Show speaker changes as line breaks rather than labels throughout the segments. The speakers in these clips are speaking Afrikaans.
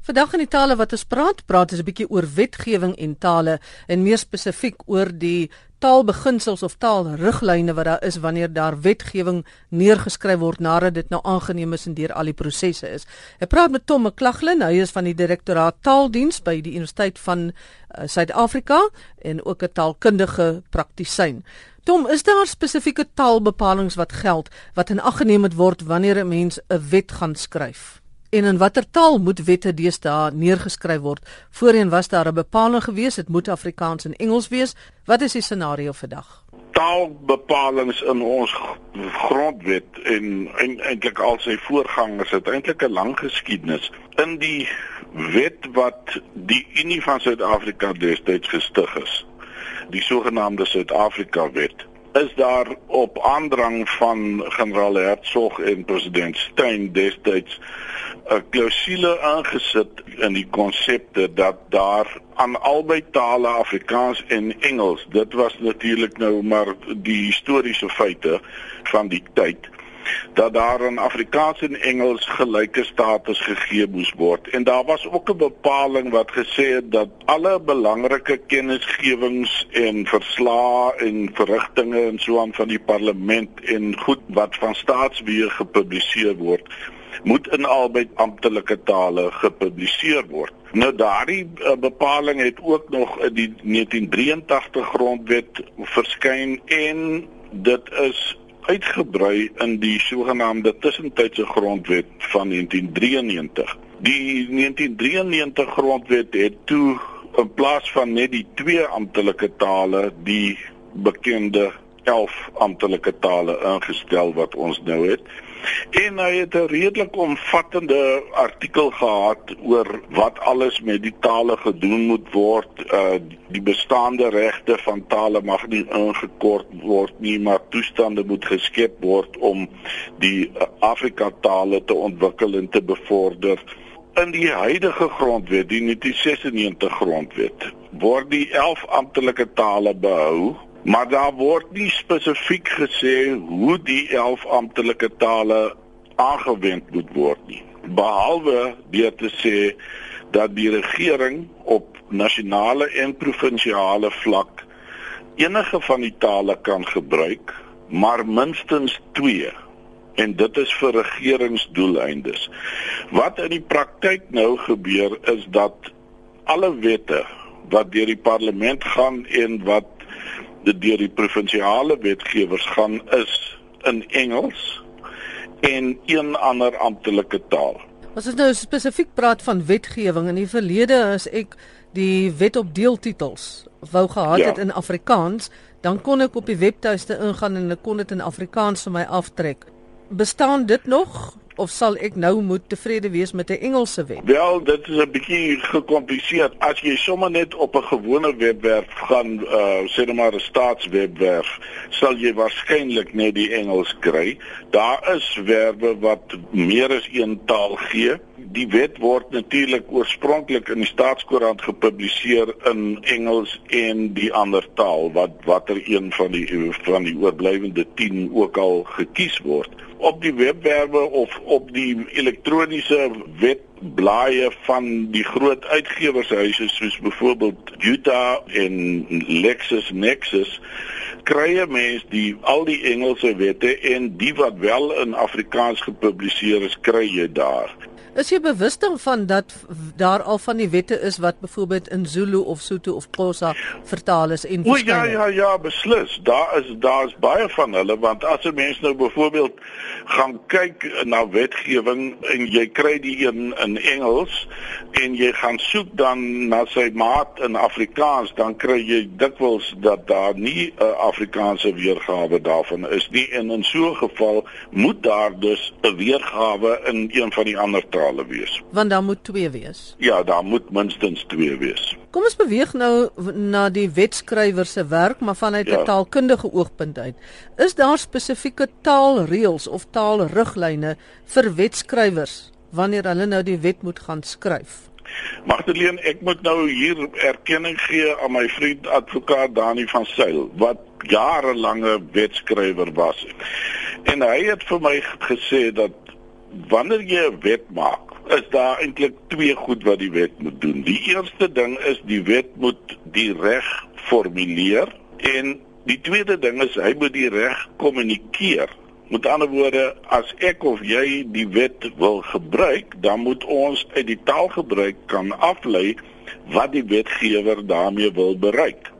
Vandag in die tale wat ons praat, praat ons 'n bietjie oor wetgewing en tale en meer spesifiek oor die taalbeginsels of taalriglyne wat daar is wanneer daar wetgewing neergeskryf word nadat dit nou aangeneem is en deur al die prosesse is. Ek praat met Tom McLaughlin, hy is van die Direktoraat Taaldiens by die Universiteit van uh, Suid-Afrika en ook 'n taalkundige praktisyn. Tom, is daar spesifieke taalbepalinge wat geld wat in ag geneem moet word wanneer 'n mens 'n wet gaan skryf? En in watter taal moet wette deesdae neergeskryf word? Voorheen was daar 'n bepaling gewees, dit moet Afrikaans en Engels wees. Wat is die scenario vandag?
Taalbepalinge in ons grondwet en eintlik al sy voorgangers het eintlik 'n lang geskiedenis. In die wet wat die Unie van Suid-Afrika destyds gestig is, die sogenaamde Suid-Afrika wet is daar op aandrang van generaal Hertzog en president Steyn destyds 'n klousule aangesit in die konsepte dat daar aan albei tale Afrikaans en Engels dit was natuurlik nou maar die historiese feite van die tyd dat daar in Afrikaans en Engels gelyke status gegee moes word en daar was ook 'n bepaling wat gesê het dat alle belangrike kennisgewings en verslae en verrigtinge en so aan van die parlement en goed wat van staatsbeheer gepubliseer word moet in albei amptelike tale gepubliseer word. Nou daardie uh, bepaling het ook nog in die 1983 grondwet verskyn en dit is uitgebrei in die sogenaamde tussentydse grondwet van 1993. Die 1993 grondwet het toe in plaas van net die twee amptelike tale die bekende 11 amptelike tale ingestel wat ons nou het. En hy het 'n redelik omvattende artikel gehad oor wat alles met die tale gedoen moet word. Uh die bestaande regte van tale mag nie ingekort word nie, maar toestande moet geskep word om die Afrika tale te ontwikkel en te bevorder. In die huidige grondwet, die 1996 grondwet, word die 11 amptelike tale behou Maar daar word nie spesifiek gesê hoe die 11 amptelike tale aangewend moet word nie. Behalwe deur te sê dat die regering op nasionale en provinsiale vlak enige van die tale kan gebruik, maar minstens 2 en dit is vir regeringsdoeleindes. Wat in die praktyk nou gebeur is dat alle wette wat deur die parlement gaan en wat dit deur die provinsiale wetgewers gaan is in Engels en een ander amptelike taal.
As ons nou spesifiek praat van wetgewing in die verlede as ek die wet op deeltitels wou gehad ja. het in Afrikaans, dan kon ek op die webtuiste ingaan en ek kon dit in Afrikaans vir my aftrek. Bestaan dit nog? Of sal ek nou moet tevrede wees met 'n Engelse wet?
Wel, dit is 'n bietjie gekompliseer. As jy sommer net op 'n gewone webwerf gaan, uh sê net maar 'n staatswebwerf, sal jy waarskynlik net die Engels kry. Daar is werwe wat meer as een taal gee. Die wet word natuurlik oorspronklik in die staatskoerant gepubliseer in Engels en die ander taal wat watter een van die van die oorblywende 10 ook al gekies word op die webwerwe of op die elektroniese webblaaie van die groot uitgewershuise soos byvoorbeeld Utah en LexisNexis krye mense die al die Engelse wette en die wat wel in Afrikaans gepubliseer is kry jy daar.
Is jy bewus daarvan dat daar al van die wette is wat byvoorbeeld in Zulu of Sotho of Xhosa vertaal is en
verskeie? Ja ja ja, beslis. Daar is daar's baie van hulle want as 'n mens nou byvoorbeeld gaan kyk na wetgewing en jy kry die een in Engels en jy gaan soek dan na sy maat in Afrikaans, dan kry jy dikwels dat daar nie 'n Afrikaanse weergawe daarvan is nie en in so 'n geval moet daar dus 'n weergawe in een van die ander tale wees.
Want daar moet twee wees.
Ja, daar moet minstens twee wees.
Kom ons beweeg nou na die wetskrywer se werk, maar vanuit 'n ja. taalkundige oogpunt uit. Is daar spesifieke taalreëls of taalriglyne vir wetskrywers wanneer hulle nou die wet moet gaan skryf?
Magdalene, ek moet nou hier erkenning gee aan my vriend advokaat Dani van Sail wat jarelange wetskrywer was. En hy het vir my gesê dat wanneer jy 'n wet maak, is daar eintlik twee goed wat die wet moet doen. Die eerste ding is die wet moet die reg formuleer en die tweede ding is hy moet die reg kommunikeer. Met ander woorde, as ek of jy die wet wil gebruik, dan moet ons uit die taalgebruik kan aflei wat die wetgewer daarmee wil bereik.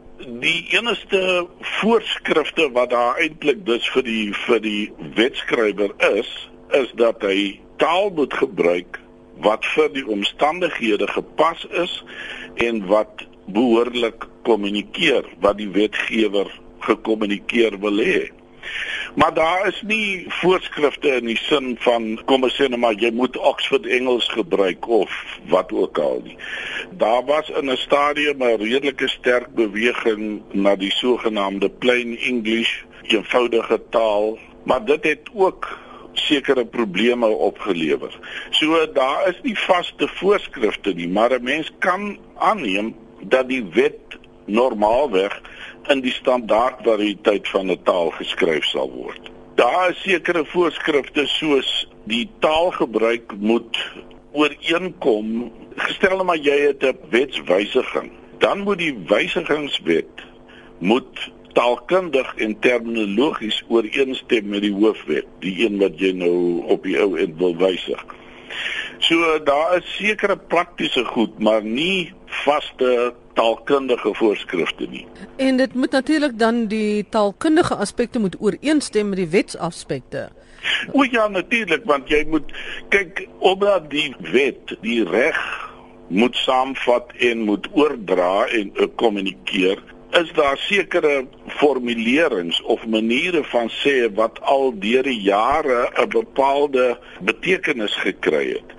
Die enigste voorskrifte wat daar eintlik dus vir die vir die wetskrywer is, is dat hy taal moet gebruik wat vir die omstandighede gepas is en wat behoorlik kommunikeer wat die wetgewer gekommunikeer wil hê. Maar daar is nie voorskrifte in die sin van kom ons sê net maar jy moet Oxford Engels gebruik of wat ook al nie. Daar was in 'n stadium 'n redelike sterk beweging na die sogenaamde plain English, eenvoudige taal, maar dit het ook sekere probleme opgelewer. So daar is nie vaste voorskrifte nie, maar 'n mens kan aanneem dat die wet normaalweg in die standaard variëteit van 'n taal geskryf sal word. Daar is sekere voorskrifte soos die taalgebruik moet ooreenkom. Gestel maar jy het 'n wetswysiging, dan moet die wysigingswet moet taalkundig en terminologies ooreenstem met die hoofwet, die een wat jy nou op die ou end wil wysig. So daar is sekere praktiese goed, maar nie vaste taalkundige voorskrifte nie.
En dit moet natuurlik dan die taalkundige aspekte moet ooreenstem met die wetsaspekte.
O ja, natuurlik, want jy moet kyk omdat die wet die reg moet saamvat en moet oordra en uh, kommunikeer is daar sekere formulerings of maniere van sê wat al deur die jare 'n bepaalde betekenis gekry het?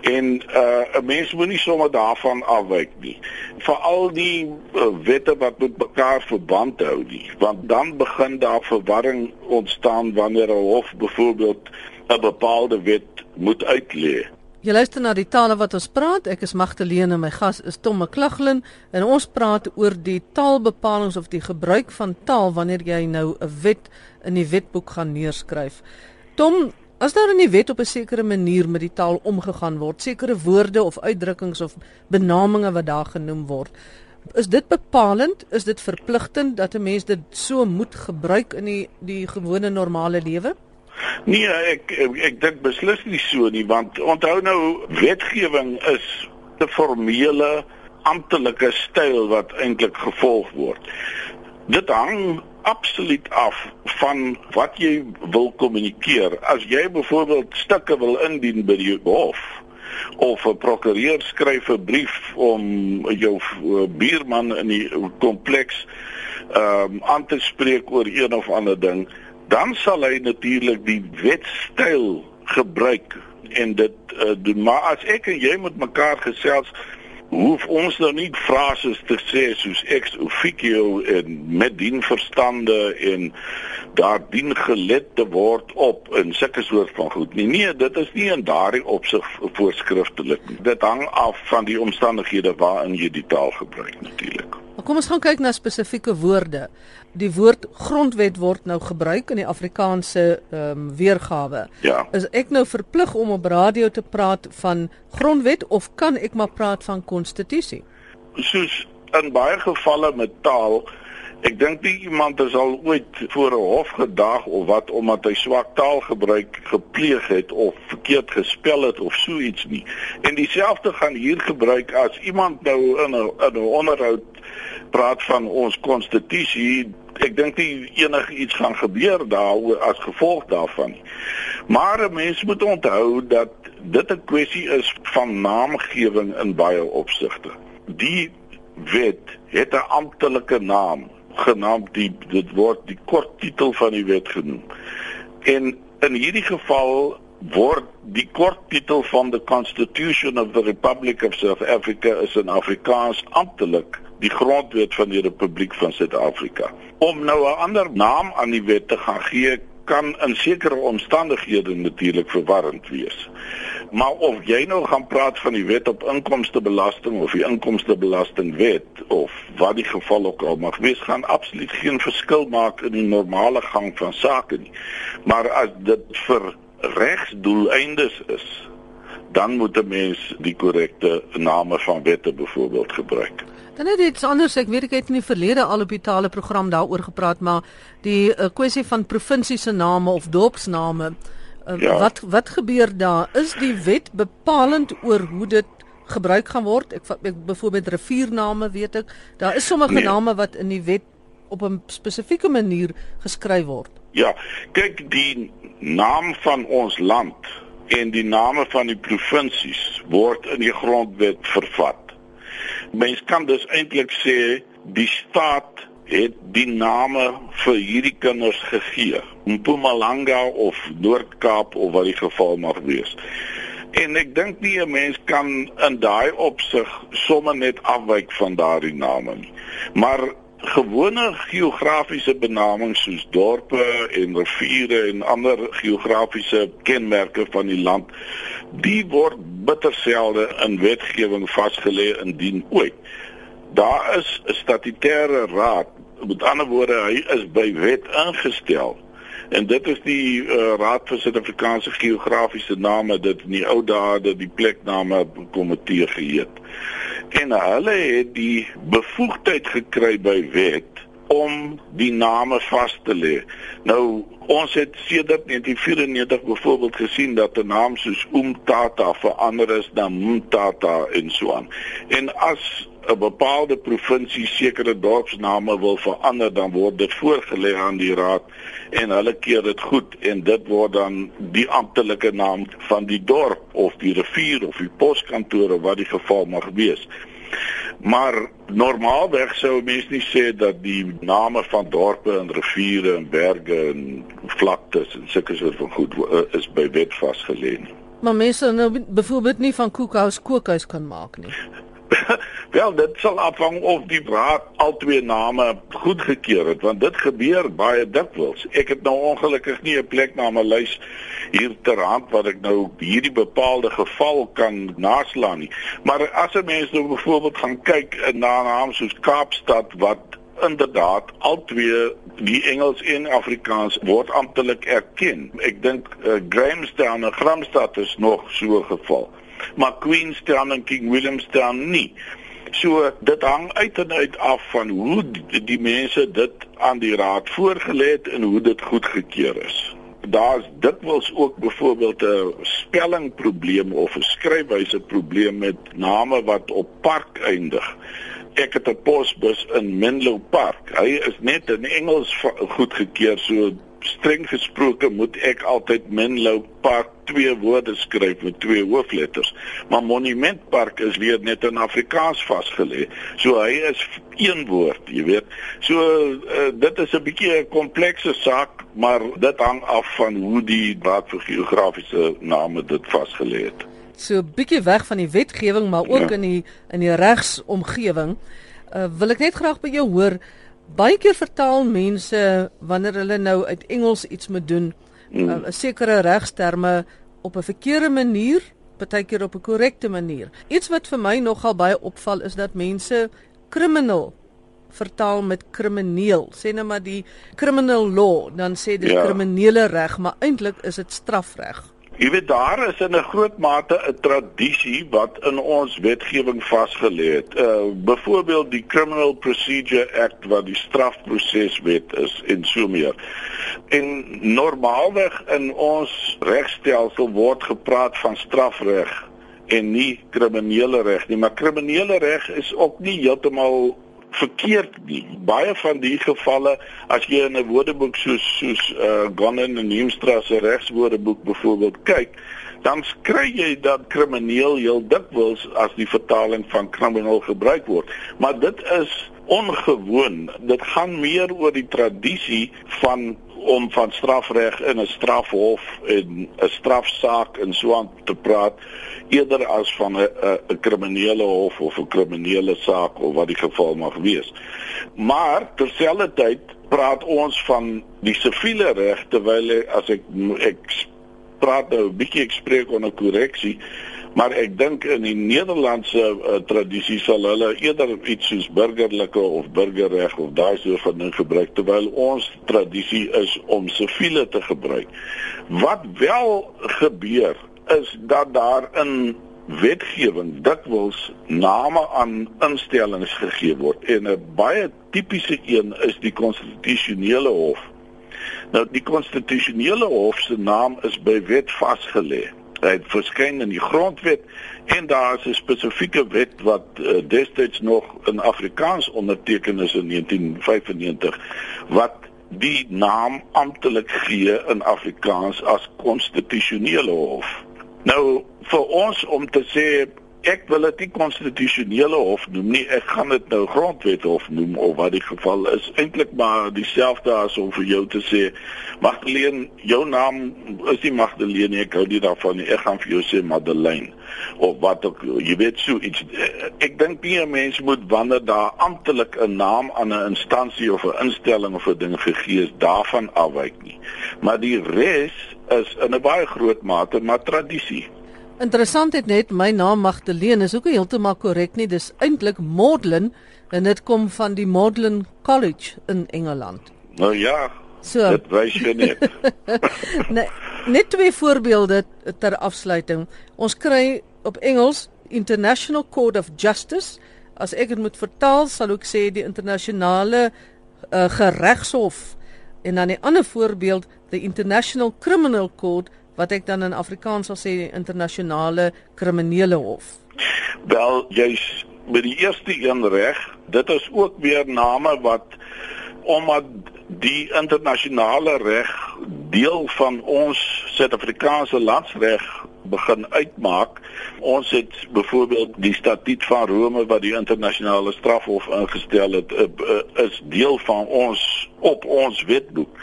En uh 'n mens moet nie sommer daarvan afwyk nie. Veral die uh, wette wat met mekaar verband hou nie. Want dan begin daar verwarring ontstaan wanneer 'n hof byvoorbeeld 'n bepaalde wet moet uitlê
Jy luister na die tale wat ons praat. Ek is Magdalene en my gas is Tom McLaughlin en ons praat oor die taalbepalinge of die gebruik van taal wanneer jy nou 'n wet in die wetboek gaan neerskryf. Tom, As daar in die wet op 'n sekere manier met die taal omgegaan word, sekere woorde of uitdrukkings of benamings wat daar genoem word, is dit bepalend? Is dit verpligtend dat 'n mens dit so moet gebruik in die die gewone normale lewe?
Nee, ek ek, ek dink beslis nie so nie, want onthou nou wetgewing is 'n formele amptelike styl wat eintlik gevolg word. Dit hang absoluut af van wat jy wil kommunikeer. As jy byvoorbeeld stukke wil indien by die hof of 'n prokureur skryf 'n brief om jou buurman in die kompleks ehm um, aan te spreek oor een of ander ding, dan sal hy natuurlik die wetstyl gebruik en dit uh, doen. Maar as ek en jy met mekaar gesels hoef ons nou nie frases te sê soos ex officio en met dien verstande en daar dien gelet te word op in sulke soort van goed nie. Nee, dit is nie in daardie opsig voorskriftelik. Dit hang af van die omstandighede waarin jy die taal gebruik natuurlik.
Kom ons gaan kyk na spesifieke woorde. Die woord grondwet word nou gebruik in die Afrikaanse ehm um, weergawe.
Ja.
Is ek nou verplig om op radio te praat van grondwet of kan ek maar praat van konstitusie?
Soos in baie gevalle met taal Ek dink nie iemand het al ooit voor 'n hof gedag of wat omdat hy swak taalgebruik gepleeg het of verkeerd gespel het of so iets nie. En dieselfde gaan hier gebruik as iemand nou in 'n in 'n onderhoud praat van ons konstitusie. Ek dink nie enigiets gaan gebeur daaroor as gevolg daarvan nie. Maar 'n mens moet onthou dat dit 'n kwessie is van naamgewing in baie opsigte. Die wet het 'n amptelike naam genaamd die dit word die kort titel van die wet genoem. En in hierdie geval word die kort titel van the Constitution of the Republic of South Africa is in Afrikaans amptelik die grondwet van die Republiek van Suid-Afrika. Om nou 'n ander naam aan die wet te gaan gee, kan in sekere omstandighede natuurlik verwarrend wees. Maar of jy nou gaan praat van die wet op inkomstebelasting of die inkomstebelastingwet of wat die geval ook al mag wees, gaan absoluut geen verskil maak in die normale gang van sake nie. Maar as dit vir regsdoeleindes is, dan moet 'n mens die korrekte name van wette byvoorbeeld gebruik.
Dan net iets anders, ek weet ek het in die verlede al op die tale program daaroor gepraat, maar die uh, kwessie van provinsie se name of dorpsname uh, ja. wat wat gebeur daar? Is die wet bepalend oor hoe dit gebruik gaan word? Ek, ek byvoorbeeld riviername weet ek, daar is sommige nee. name wat in die wet op 'n spesifieke manier geskryf word.
Ja, kyk die naam van ons land en die name van die provinsies word in die grondwet vervat. Mens kan dus eintlik sê die staat het die name vir hierdie kinders gegee. Mpumalanga of Noord-Kaap of wat die geval mag wees. En ek dink nie 'n mens kan in daai opsig sommer net afwyk van daardie name nie. Maar gewone geografiese benamings soos dorpe en riviere en ander geografiese kenmerke van die land die word bitter selde in wetgewing vasgelê indien ooit. Daar is 'n statutêre raad met ander woorde hy is by wet ingestel. En dit is die uh, raad vir Suid-Afrikaanse geografiese name dit in die ou dae dat die plekname komitee geheet en hulle het die bevoegdheid gekry by wet om die name vas te lê. Nou ons het sedert 1994 byvoorbeeld gesien dat 'n naam soos Umtata verander is na Mtata en so aan. En as 'n bepaalde provinsie sekere dorpsname wil verander, dan word dit voorgelê aan die raad en hulle keer dit goed en dit word dan die amptelike naam van die dorp of die rivier of die poskantoor of wat die geval mag wees. Maar normaalweg sou mense nie sê dat die name van dorpe en riviere en berge en vlaktes en sulke soort van goed eh, is by wet vasgelê nie.
Maar mense nou byvoorbeeld nie van koekhuis kookhuis kan maak nie.
Wel, dit sal afhang of die raad al twee name goedgekeur het, want dit gebeur baie dikwels. Ek het nou ongelukkig nie 'n plekname lys hier ter hand wat ek nou hierdie bepaalde geval kan naslaan nie. Maar as 'n mens nou byvoorbeeld gaan kyk na 'n naam soos Kaapstad wat inderdaad al twee die Engels en Afrikaans word amptelik erken. Ek dink uh, Grahamstown en Gramstad is nog so 'n geval maar Queenstown en King Williamstown nie. So dit hang uit en uit af van hoe die, die mense dit aan die raad voorgelê het en hoe dit goedgekeur is. Daar's dikwels ook byvoorbeeld 'n spellingprobleem of 'n skryfwyse probleem met name wat op park eindig. Ek het 'n posbus in Menlo Park. Hy is net in Engels goedgekeur so streng gesproke moet ek altyd Menlo Park twee woorde skryf met twee hoofletters. Maar Monument Park is weer net in Afrikaans vasgelê. So hy is een woord, jy weet. So uh, dit is 'n bietjie 'n komplekse saak, maar dit hang af van hoe die Raad vir Geografiese Name dit vasgelê het.
So 'n bietjie weg van die wetgewing, maar ook ja. in die in die regsomgewing. Uh, wil ek net graag by jou hoor baie keer vertaal mense wanneer hulle nou uit Engels iets moet doen, mm. uh, 'n sekere regsterme op 'n verkeerde manier, partykeer op 'n korrekte manier. Iets wat vir my nogal baie opval is dat mense criminal vertaal met krimineel. Sê nou maar die criminal law, dan sê dit ja. kriminele reg, maar eintlik is dit strafreg.
Jy weet daar is in 'n groot mate 'n tradisie wat in ons wetgewing vasgelê het. Uh byvoorbeeld die Criminal Procedure Act wat die strafproseswet is en so meer. En normaalweg in ons regstelsel word gepraat van strafreg en nie kriminele reg nie, maar kriminele reg is ook nie heeltemal verkeerd nie. Baie van die gevalle as jy in 'n woordeboek soos soos uh Gonnen en Heemstra se regswoordeboek byvoorbeeld kyk, dan kry jy dat krimineel heel dikwels as die vertaling van krimineel gebruik word. Maar dit is ongewoon. Dit gaan meer oor die tradisie van om van strafreg in 'n strafhof en 'n strafsaak en so aan te praat eerder as van 'n 'n kriminele hof of 'n kriminele saak of wat die geval mag wees. Maar terselfdertyd praat ons van die siviele reg terwyl as ek ek praat nou 'n bietjie ek spreek onder korreksie maar ek dink in die Nederlandse uh, tradisie sal hulle eerder iets soos burgerlike of burgerreg of daai soort van ding gebruik terwyl ons tradisie is om siviele te gebruik. Wat wel gebeur is dat daar in wetgewing dikwels name aan instellings gegee word en 'n baie tipiese een is die konstitusionele hof. Nou die konstitusionele hof se naam is by wet vasgelê. Hy verskyn in die grondwet en daar is 'n spesifieke wet wat uh, destyds nog in Afrikaans onderteken is in 1995 wat die naam amptelik gee in Afrikaans as konstitusionele hof. Nou vir ons om te sê ek wil dit nie konstitusionele hof noem nie, ek gaan dit nou grondwet hof noem of wat die geval is. Eintlik maar dieselfde as om vir jou te sê Magdalene, jou naam is nie Magdalene, ek hou nie daarvan nie. Ek gaan vir jou sê Madeleine of wat ook jy weet so iets ek dink nie 'n mens moet wanneer daar amptelik 'n naam aan 'n instansie of 'n instelling of 'n ding gegee is daarvan afwyk nie maar die res is in 'n baie groot mate maar tradisie.
Interessant het net my naam Magdalene is ook heeltemal korrek nie. Dis eintlik Maudlin en dit kom van die Magdalen College in Engeland.
Nou ja. So. Dit wys jy net.
nee, net twee voorbeelde ter afsluiting. Ons kry op Engels International Court of Justice. As ek dit moet vertaal, sal ek sê die internasionale uh, geregshof En dan 'n ander voorbeeld, the International Criminal Court wat ek dan in Afrikaans sal sê internasionale kriminele hof.
Wel, jy's met die eerste een reg. Dit is ook weer name wat omdat die internasionale reg deel van ons Suid-Afrikaanse landsreg begin uitmaak. Ons het byvoorbeeld die statuut van Rome wat die internasionale strafhof ingestel het eh, eh, is deel van ons op ons wetboek.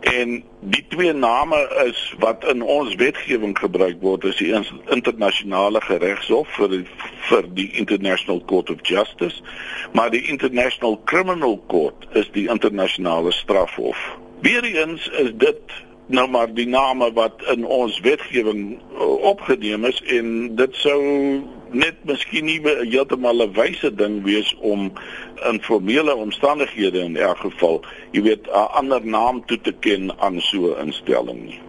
En die twee name is wat in ons wetgewing gebruik word is die internasionale geregshof vir die, vir die International Court of Justice, maar die International Criminal Court is die internasionale strafhof. Weereens is dit nou maar die name wat in ons wetgewing uh, opgeneem is en dit sou net miskien nie heeltemal 'n wyse ding wees om in formele omstandighede in elk geval, jy weet, 'n ander naam toe te ken aan so 'n instelling nie.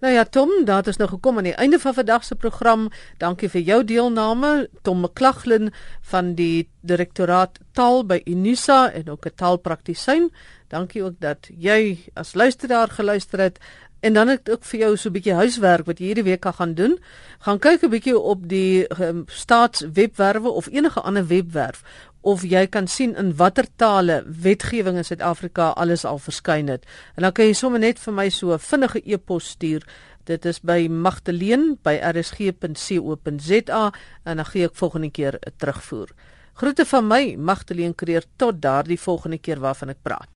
Nou ja, Tom, daar is nou gekom aan die einde van vandag se program. Dankie vir jou deelname, Tom McLaughlin van die Direktoraat Taal by Unisa en ook 'n taalpraktisyn. Dankie ook dat jy as luisteraar geluister het. En dan het ook vir jou so 'n bietjie huiswerk wat jy hierdie week kan gaan doen. Gaan kyk 'n bietjie op die um, staatswebwerwe of enige ander webwerf of jy kan sien in watter tale wetgewing in Suid-Afrika alles al verskyn het. En dan kan jy sommer net vir my so 'n vinnige e-pos stuur. Dit is by magteleen@rsg.co.za en dan gee ek volgende keer 'n terugvoer. Groete van my, Magteleen Kreer, tot daardie volgende keer waarvan ek praat.